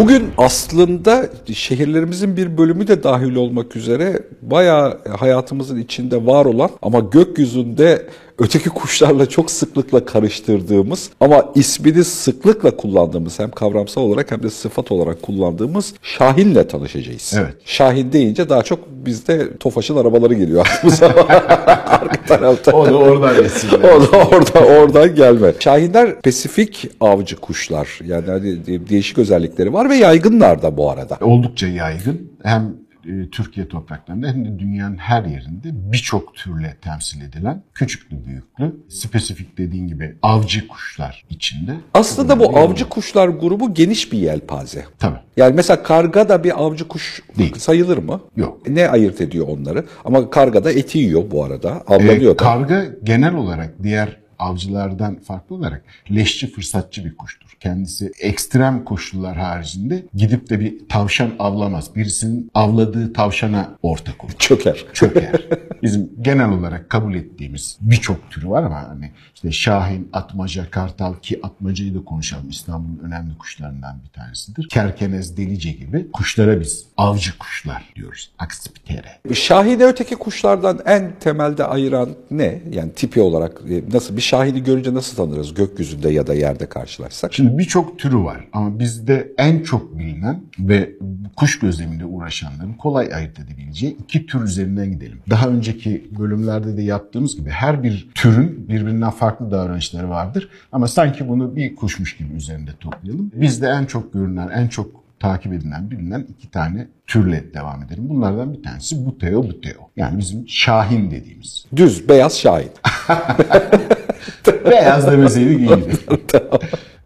Bugün aslında şehirlerimizin bir bölümü de dahil olmak üzere bayağı hayatımızın içinde var olan ama gökyüzünde öteki kuşlarla çok sıklıkla karıştırdığımız ama ismini sıklıkla kullandığımız hem kavramsal olarak hem de sıfat olarak kullandığımız Şahin'le tanışacağız. Evet. Şahin deyince daha çok bizde Tofaş'ın arabaları geliyor aklımıza. Arka tarafta. O da oradan esinler. O da orada oradan gelme. Şahinler spesifik avcı kuşlar. Yani hani değişik özellikleri var ve yaygınlar da bu arada. Oldukça yaygın. Hem e, Türkiye topraklarında hem de dünyanın her yerinde birçok türle temsil edilen küçüklü büyüklü spesifik dediğin gibi avcı kuşlar içinde. Aslında bu avcı kuşlar grubu geniş bir yelpaze. Tabii. Yani mesela karga da bir avcı kuş Değil. sayılır mı? Yok. Ne ayırt ediyor onları? Ama karga da eti yiyor bu arada. Avlanıyor Ee, da. karga genel olarak diğer avcılardan farklı olarak leşçi fırsatçı bir kuştur. Kendisi ekstrem koşullar haricinde gidip de bir tavşan avlamaz. Birisinin avladığı tavşana ortak olur. Çöker. çöker. Bizim genel olarak kabul ettiğimiz birçok türü var ama hani işte Şahin, Atmaca, Kartal ki Atmaca'yı da konuşalım. İstanbul'un önemli kuşlarından bir tanesidir. Kerkenez, Delice gibi kuşlara biz avcı kuşlar diyoruz. Aksipitere. Şahini öteki kuşlardan en temelde ayıran ne? Yani tipi olarak e, nasıl bir şahini görünce nasıl tanırız gökyüzünde ya da yerde karşılaşsak? Şimdi birçok türü var ama bizde en çok bilinen ve kuş gözlemiyle uğraşanların kolay ayırt edebileceği iki tür üzerinden gidelim. Daha önceki bölümlerde de yaptığımız gibi her bir türün birbirinden farklı davranışları vardır ama sanki bunu bir kuşmuş gibi üzerinde toplayalım. Bizde en çok görünen, en çok takip edilen, bilinen iki tane türle devam edelim. Bunlardan bir tanesi buteo buteo. Yani bizim şahin dediğimiz. Düz, beyaz şahin. Beyaz demeseydik iyiydi.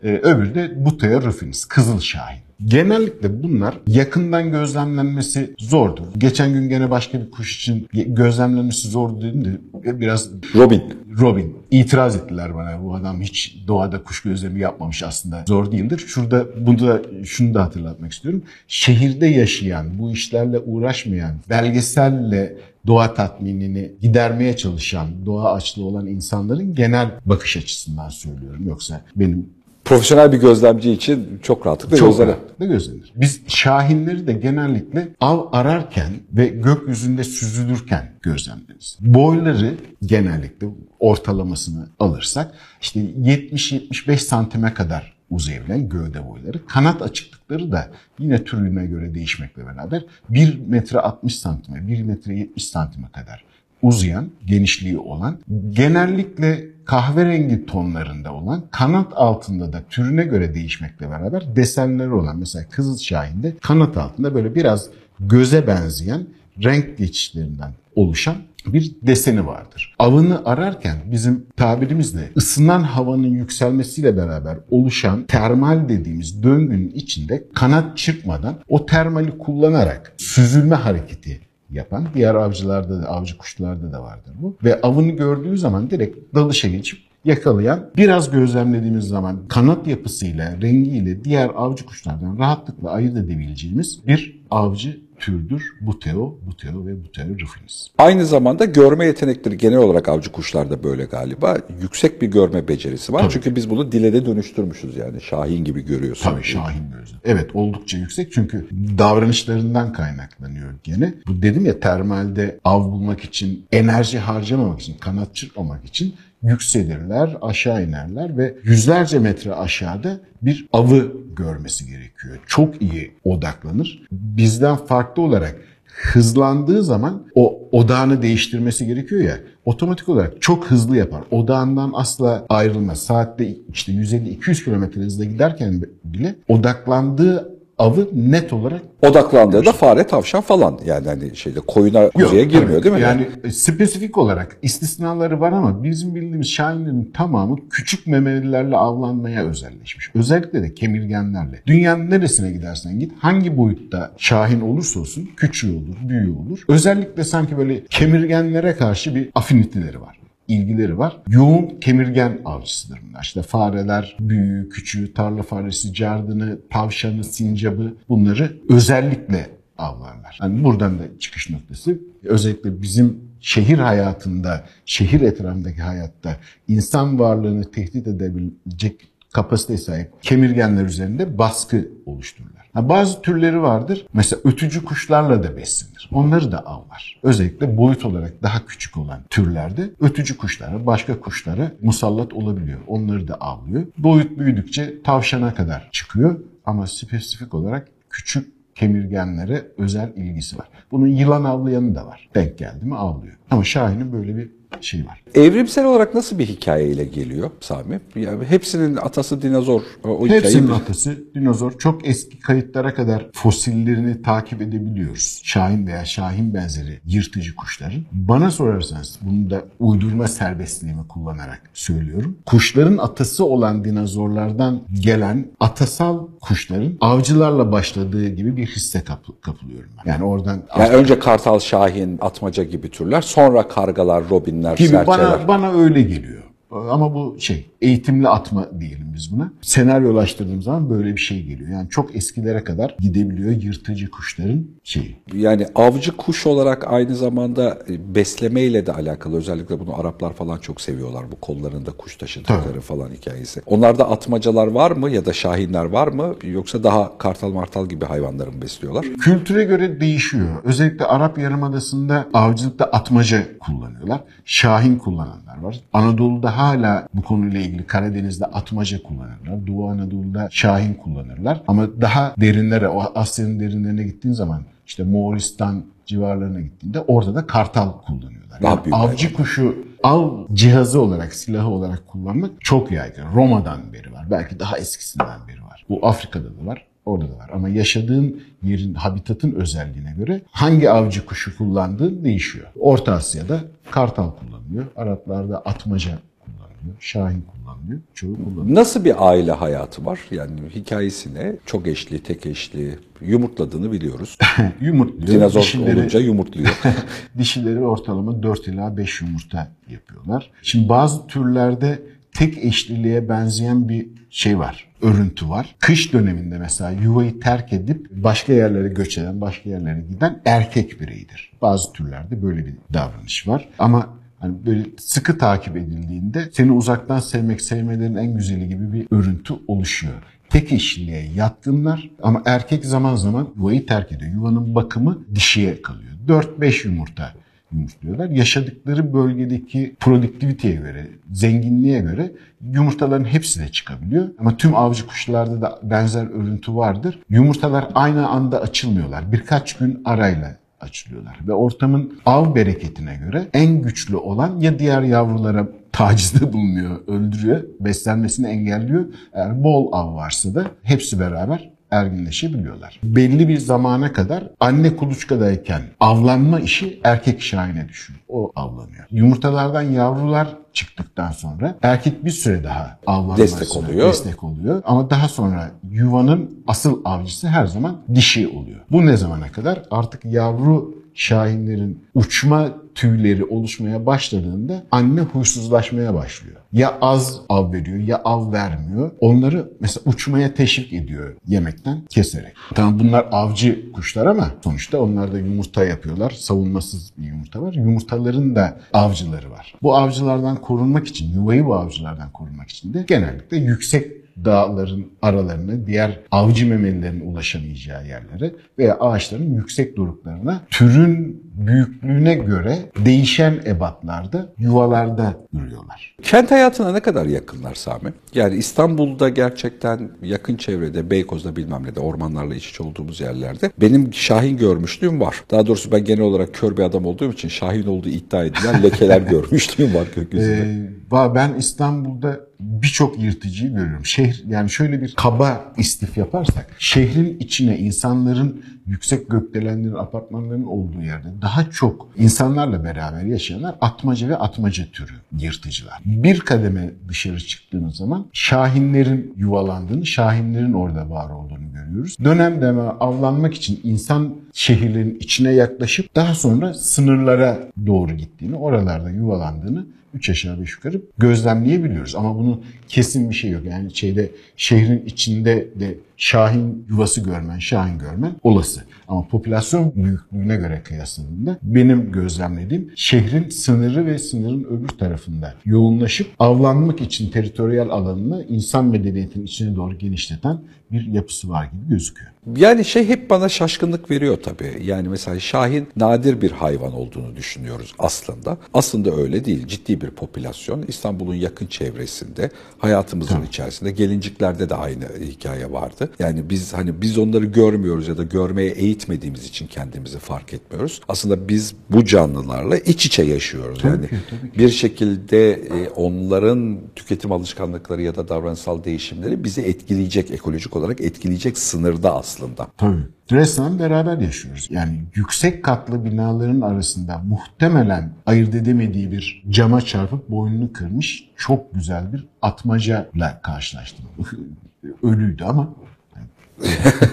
Ee, öbürü de Buteo rufinis, Kızıl Şahin. Genellikle bunlar yakından gözlemlenmesi zordur. Geçen gün gene başka bir kuş için gözlemlenmesi zordu dedim de biraz Robin. Robin itiraz ettiler bana. Bu adam hiç doğada kuş gözlemi yapmamış aslında. Zor değildir. Şurada bunu da şunu da hatırlatmak istiyorum. Şehirde yaşayan, bu işlerle uğraşmayan, belgeselle doğa tatminini gidermeye çalışan, doğa açlığı olan insanların genel bakış açısından söylüyorum. Yoksa benim Profesyonel bir gözlemci için çok rahatlıkla çok gözlenir. rahatlıkla gözlenir. Biz şahinleri de genellikle av ararken ve gökyüzünde süzülürken gözlemleriz. Boyları genellikle ortalamasını alırsak işte 70-75 santime kadar uzayabilen gövde boyları. Kanat açıklıkları da yine türüne göre değişmekle beraber 1 metre 60 santime, 1 metre 70 santime kadar uzayan, genişliği olan, genellikle kahverengi tonlarında olan, kanat altında da türüne göre değişmekle beraber desenleri olan mesela Kızıl Şahin'de kanat altında böyle biraz göze benzeyen renk geçişlerinden oluşan bir deseni vardır. Avını ararken bizim tabirimizle ısınan havanın yükselmesiyle beraber oluşan termal dediğimiz döngünün içinde kanat çırpmadan o termali kullanarak süzülme hareketi yapan diğer avcılarda da avcı kuşlarda da vardır bu. Ve avını gördüğü zaman direkt dalışa geçip yakalayan biraz gözlemlediğimiz zaman kanat yapısıyla, rengiyle diğer avcı kuşlardan rahatlıkla ayırt edebileceğimiz bir avcı türdür Buteo, Buteo ve Buteo rufinis. Aynı zamanda görme yetenekleri genel olarak avcı kuşlarda böyle galiba. Yüksek bir görme becerisi var. Tabii. Çünkü biz bunu dile de dönüştürmüşüz yani. Şahin gibi görüyorsun. Tabii şahin gözü. Evet oldukça yüksek çünkü davranışlarından kaynaklanıyor gene. Bu dedim ya termalde av bulmak için, enerji harcamamak için, kanat çırpmamak için yükselirler, aşağı inerler ve yüzlerce metre aşağıda bir avı görmesi gerekiyor. Çok iyi odaklanır. Bizden farklı olarak hızlandığı zaman o odağını değiştirmesi gerekiyor ya otomatik olarak çok hızlı yapar. Odağından asla ayrılmaz. Saatte işte 150-200 kilometre hızla giderken bile odaklandığı avı net olarak Odaklandığı da fare, tavşan falan. Yani hani şeyde koyuna kuzuya girmiyor tabii. değil mi? Yani e, spesifik olarak istisnaları var ama bizim bildiğimiz şahinlerin tamamı küçük memelilerle avlanmaya özelleşmiş. Özellikle de kemirgenlerle. Dünyanın neresine gidersen git hangi boyutta şahin olursa olsun küçüğü olur, büyüğü olur. Özellikle sanki böyle kemirgenlere karşı bir afiniteleri var ilgileri var. Yoğun kemirgen avcısıdır bunlar. İşte fareler, büyüğü, küçüğü, tarla faresi, cardını, tavşanı, sincabı bunları özellikle avlarlar. Yani buradan da çıkış noktası özellikle bizim şehir hayatında, şehir etrafındaki hayatta insan varlığını tehdit edebilecek kapasiteye sahip kemirgenler üzerinde baskı oluştururlar. Ha, bazı türleri vardır. Mesela ötücü kuşlarla da beslenir. Onları da avlar. Özellikle boyut olarak daha küçük olan türlerde ötücü kuşlara, başka kuşlara musallat olabiliyor. Onları da avlıyor. Boyut büyüdükçe tavşana kadar çıkıyor ama spesifik olarak küçük kemirgenlere özel ilgisi var. Bunun yılan avlayanı da var. Denk geldi mi avlıyor. Ama Şahin'in böyle bir şey var. Evrimsel olarak nasıl bir hikayeyle geliyor Sami? Yani hepsinin atası dinozor. O, Hepsinin hikayeyi- atası dinozor. Çok eski kayıtlara kadar fosillerini takip edebiliyoruz. Şahin veya şahin benzeri yırtıcı kuşların. Bana sorarsanız bunu da uydurma serbestliğimi kullanarak söylüyorum. Kuşların atası olan dinozorlardan gelen atasal kuşların avcılarla başladığı gibi bir hisse kapı- kapılıyorum ben. Yani oradan Yani önce kartal, şahin, atmaca gibi türler, sonra kargalar, robinler, gibi serçeler. bana bana öyle geliyor. Ama bu şey eğitimli atma diyelim biz buna. Senaryolaştırdığım zaman böyle bir şey geliyor. Yani çok eskilere kadar gidebiliyor yırtıcı kuşların şeyi. Yani avcı kuş olarak aynı zamanda e, beslemeyle de alakalı. Özellikle bunu Araplar falan çok seviyorlar. Bu kollarında kuş taşıdıkları Tabii. falan hikayesi. Onlarda atmacalar var mı ya da şahinler var mı? Yoksa daha kartal martal gibi hayvanları mı besliyorlar? Kültüre göre değişiyor. Özellikle Arap Yarımadası'nda avcılıkta atmaca kullanıyorlar. Şahin kullananlar var. Anadolu'da hala bu konuyla ilgili Karadeniz'de atmaca kullanırlar. Doğu Anadolu'da şahin kullanırlar. Ama daha derinlere, o Asya'nın derinlerine gittiğin zaman işte Moğolistan civarlarına gittiğinde orada da kartal kullanıyorlar. Yani avcı kuşu av cihazı olarak, silahı olarak kullanmak çok yaygın. Roma'dan beri var. Belki daha eskisinden beri var. Bu Afrika'da da var. Orada da var. Ama yaşadığın yerin, habitatın özelliğine göre hangi avcı kuşu kullandığın değişiyor. Orta Asya'da kartal kullanılıyor. Araplarda atmaca kullanılıyor. Şahin kullanılıyor. Çoğu kullanılıyor. Nasıl bir aile hayatı var? Yani hikayesi ne? Çok eşli, tek eşli, yumurtladığını biliyoruz. Yumurtluyor. Dinozor Dişileri- olunca yumurtluyor. Dişileri ortalama 4 ila 5 yumurta yapıyorlar. Şimdi bazı türlerde tek eşliliğe benzeyen bir şey var. Örüntü var. Kış döneminde mesela yuvayı terk edip başka yerlere göç eden, başka yerlere giden erkek bireydir. Bazı türlerde böyle bir davranış var. Ama hani böyle sıkı takip edildiğinde seni uzaktan sevmek sevmelerin en güzeli gibi bir örüntü oluşuyor. Tek eşliliğe yatkınlar ama erkek zaman zaman yuvayı terk ediyor. Yuvanın bakımı dişiye kalıyor. 4-5 yumurta yumurtluyorlar. Yaşadıkları bölgedeki produktiviteye göre, zenginliğe göre yumurtaların hepsi de çıkabiliyor. Ama tüm avcı kuşlarda da benzer örüntü vardır. Yumurtalar aynı anda açılmıyorlar. Birkaç gün arayla açılıyorlar. Ve ortamın av bereketine göre en güçlü olan ya diğer yavrulara tacizde bulunuyor, öldürüyor, beslenmesini engelliyor. Eğer bol av varsa da hepsi beraber erginleşebiliyorlar. Belli bir zamana kadar anne kuluçkadayken avlanma işi erkek şahine düşüyor. O avlanıyor. Yumurtalardan yavrular çıktıktan sonra erkek bir süre daha avlanmasına Destek oluyor. destek oluyor. Ama daha sonra yuvanın asıl avcısı her zaman dişi oluyor. Bu ne zamana kadar? Artık yavru şahinlerin uçma tüyleri oluşmaya başladığında anne huysuzlaşmaya başlıyor. Ya az av veriyor ya av vermiyor. Onları mesela uçmaya teşvik ediyor yemekten keserek. Tamam bunlar avcı kuşlar ama sonuçta onlar da yumurta yapıyorlar. Savunmasız bir yumurta var. Yumurtaların da avcıları var. Bu avcılardan korunmak için, yuvayı bu avcılardan korunmak için de genellikle yüksek dağların aralarına, diğer avcı memelilerin ulaşamayacağı yerlere veya ağaçların yüksek doruklarına türün büyüklüğüne göre değişen ebatlarda, yuvalarda duruyorlar. Kent hayatına ne kadar yakınlar Sami? Yani İstanbul'da gerçekten yakın çevrede, Beykoz'da bilmem ne de ormanlarla iç içe olduğumuz yerlerde benim şahin görmüşlüğüm var. Daha doğrusu ben genel olarak kör bir adam olduğum için şahin olduğu iddia edilen lekeler görmüşlüğüm var gökyüzünde. Ee, ben İstanbul'da birçok yırtıcıyı görüyorum. Şehir yani şöyle bir kaba istif yaparsak şehrin içine insanların yüksek gökdelenlerin, apartmanların olduğu yerde daha çok insanlarla beraber yaşayanlar atmaca ve atmaca türü yırtıcılar. Bir kademe dışarı çıktığınız zaman şahinlerin yuvalandığını, şahinlerin orada var olduğunu görüyoruz. Dönem dönem avlanmak için insan şehirlerin içine yaklaşıp daha sonra sınırlara doğru gittiğini, oralarda yuvalandığını 3 aşağı 5 yukarı gözlemleyebiliyoruz. Ama bunun kesin bir şey yok. Yani şeyde şehrin içinde de şahin yuvası görmen, şahin görmen olası. Ama popülasyon büyüklüğüne göre kıyasladığında benim gözlemlediğim şehrin sınırı ve sınırın öbür tarafında yoğunlaşıp avlanmak için teritoriyel alanını insan medeniyetinin içine doğru genişleten bir yapısı var gibi gözüküyor. Yani şey hep bana şaşkınlık veriyor tabii. Yani mesela Şahin nadir bir hayvan olduğunu düşünüyoruz aslında. Aslında öyle değil. Ciddi bir popülasyon. İstanbul'un yakın çevresinde, hayatımızın içerisinde, gelinciklerde de aynı hikaye vardı. Yani biz hani biz onları görmüyoruz ya da görmeye eğitmediğimiz için kendimizi fark etmiyoruz. Aslında biz bu canlılarla iç içe yaşıyoruz. yani ki, tabii ki. bir şekilde e, onların tüketim alışkanlıkları ya da davranışsal değişimleri bizi etkileyecek, ekolojik olarak etkileyecek sınırda aslında. Tabii. Resmen beraber yaşıyoruz. Yani yüksek katlı binaların arasında muhtemelen ayırt edemediği bir cama çarpıp boynunu kırmış çok güzel bir atmacayla karşılaştım. Ölüydü ama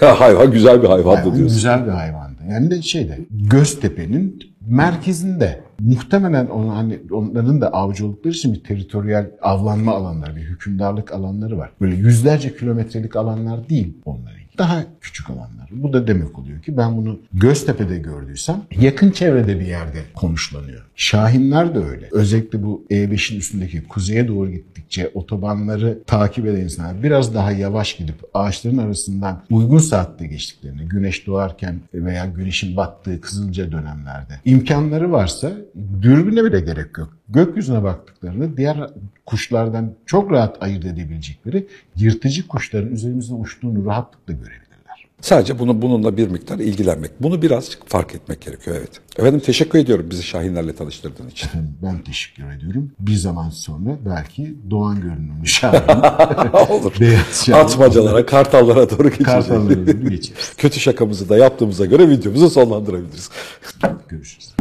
hayvan güzel bir hayvandı hayvan diyorsun. güzel bir hayvandı. Yani de şeyde Göztepe'nin merkezinde muhtemelen onu, hani onların da avcı oldukları için bir teritoriyel avlanma alanları, bir hükümdarlık alanları var. Böyle yüzlerce kilometrelik alanlar değil onların. Daha küçük alanlar. Bu da demek oluyor ki ben bunu Göztepe'de gördüysem yakın çevrede bir yerde konuşlanıyor. Şahinler de öyle. Özellikle bu E5'in üstündeki kuzeye doğru gittikçe otobanları takip eden insanlar biraz daha yavaş gidip ağaçların arasından uygun saatte geçtiklerini, güneş doğarken veya güneşin battığı kızılca dönemlerde imkanları varsa dürbüne bile gerek yok. Gökyüzüne baktıklarında diğer kuşlardan çok rahat ayırt edebilecekleri yırtıcı kuşların üzerimizde uçtuğunu rahatlıkla görebilirler. Sadece bunu bununla bir miktar ilgilenmek. Bunu birazcık fark etmek gerekiyor evet. Efendim teşekkür ediyorum bizi Şahinlerle tanıştırdığın için. Efendim ben teşekkür ediyorum. Bir zaman sonra belki Doğan görünümlü şahin, Olur. beyaz şahin, Atmacalara, kartallara doğru geçeceğiz. kartallara doğru geçeriz. Kötü şakamızı da yaptığımıza göre videomuzu sonlandırabiliriz. Görüşürüz.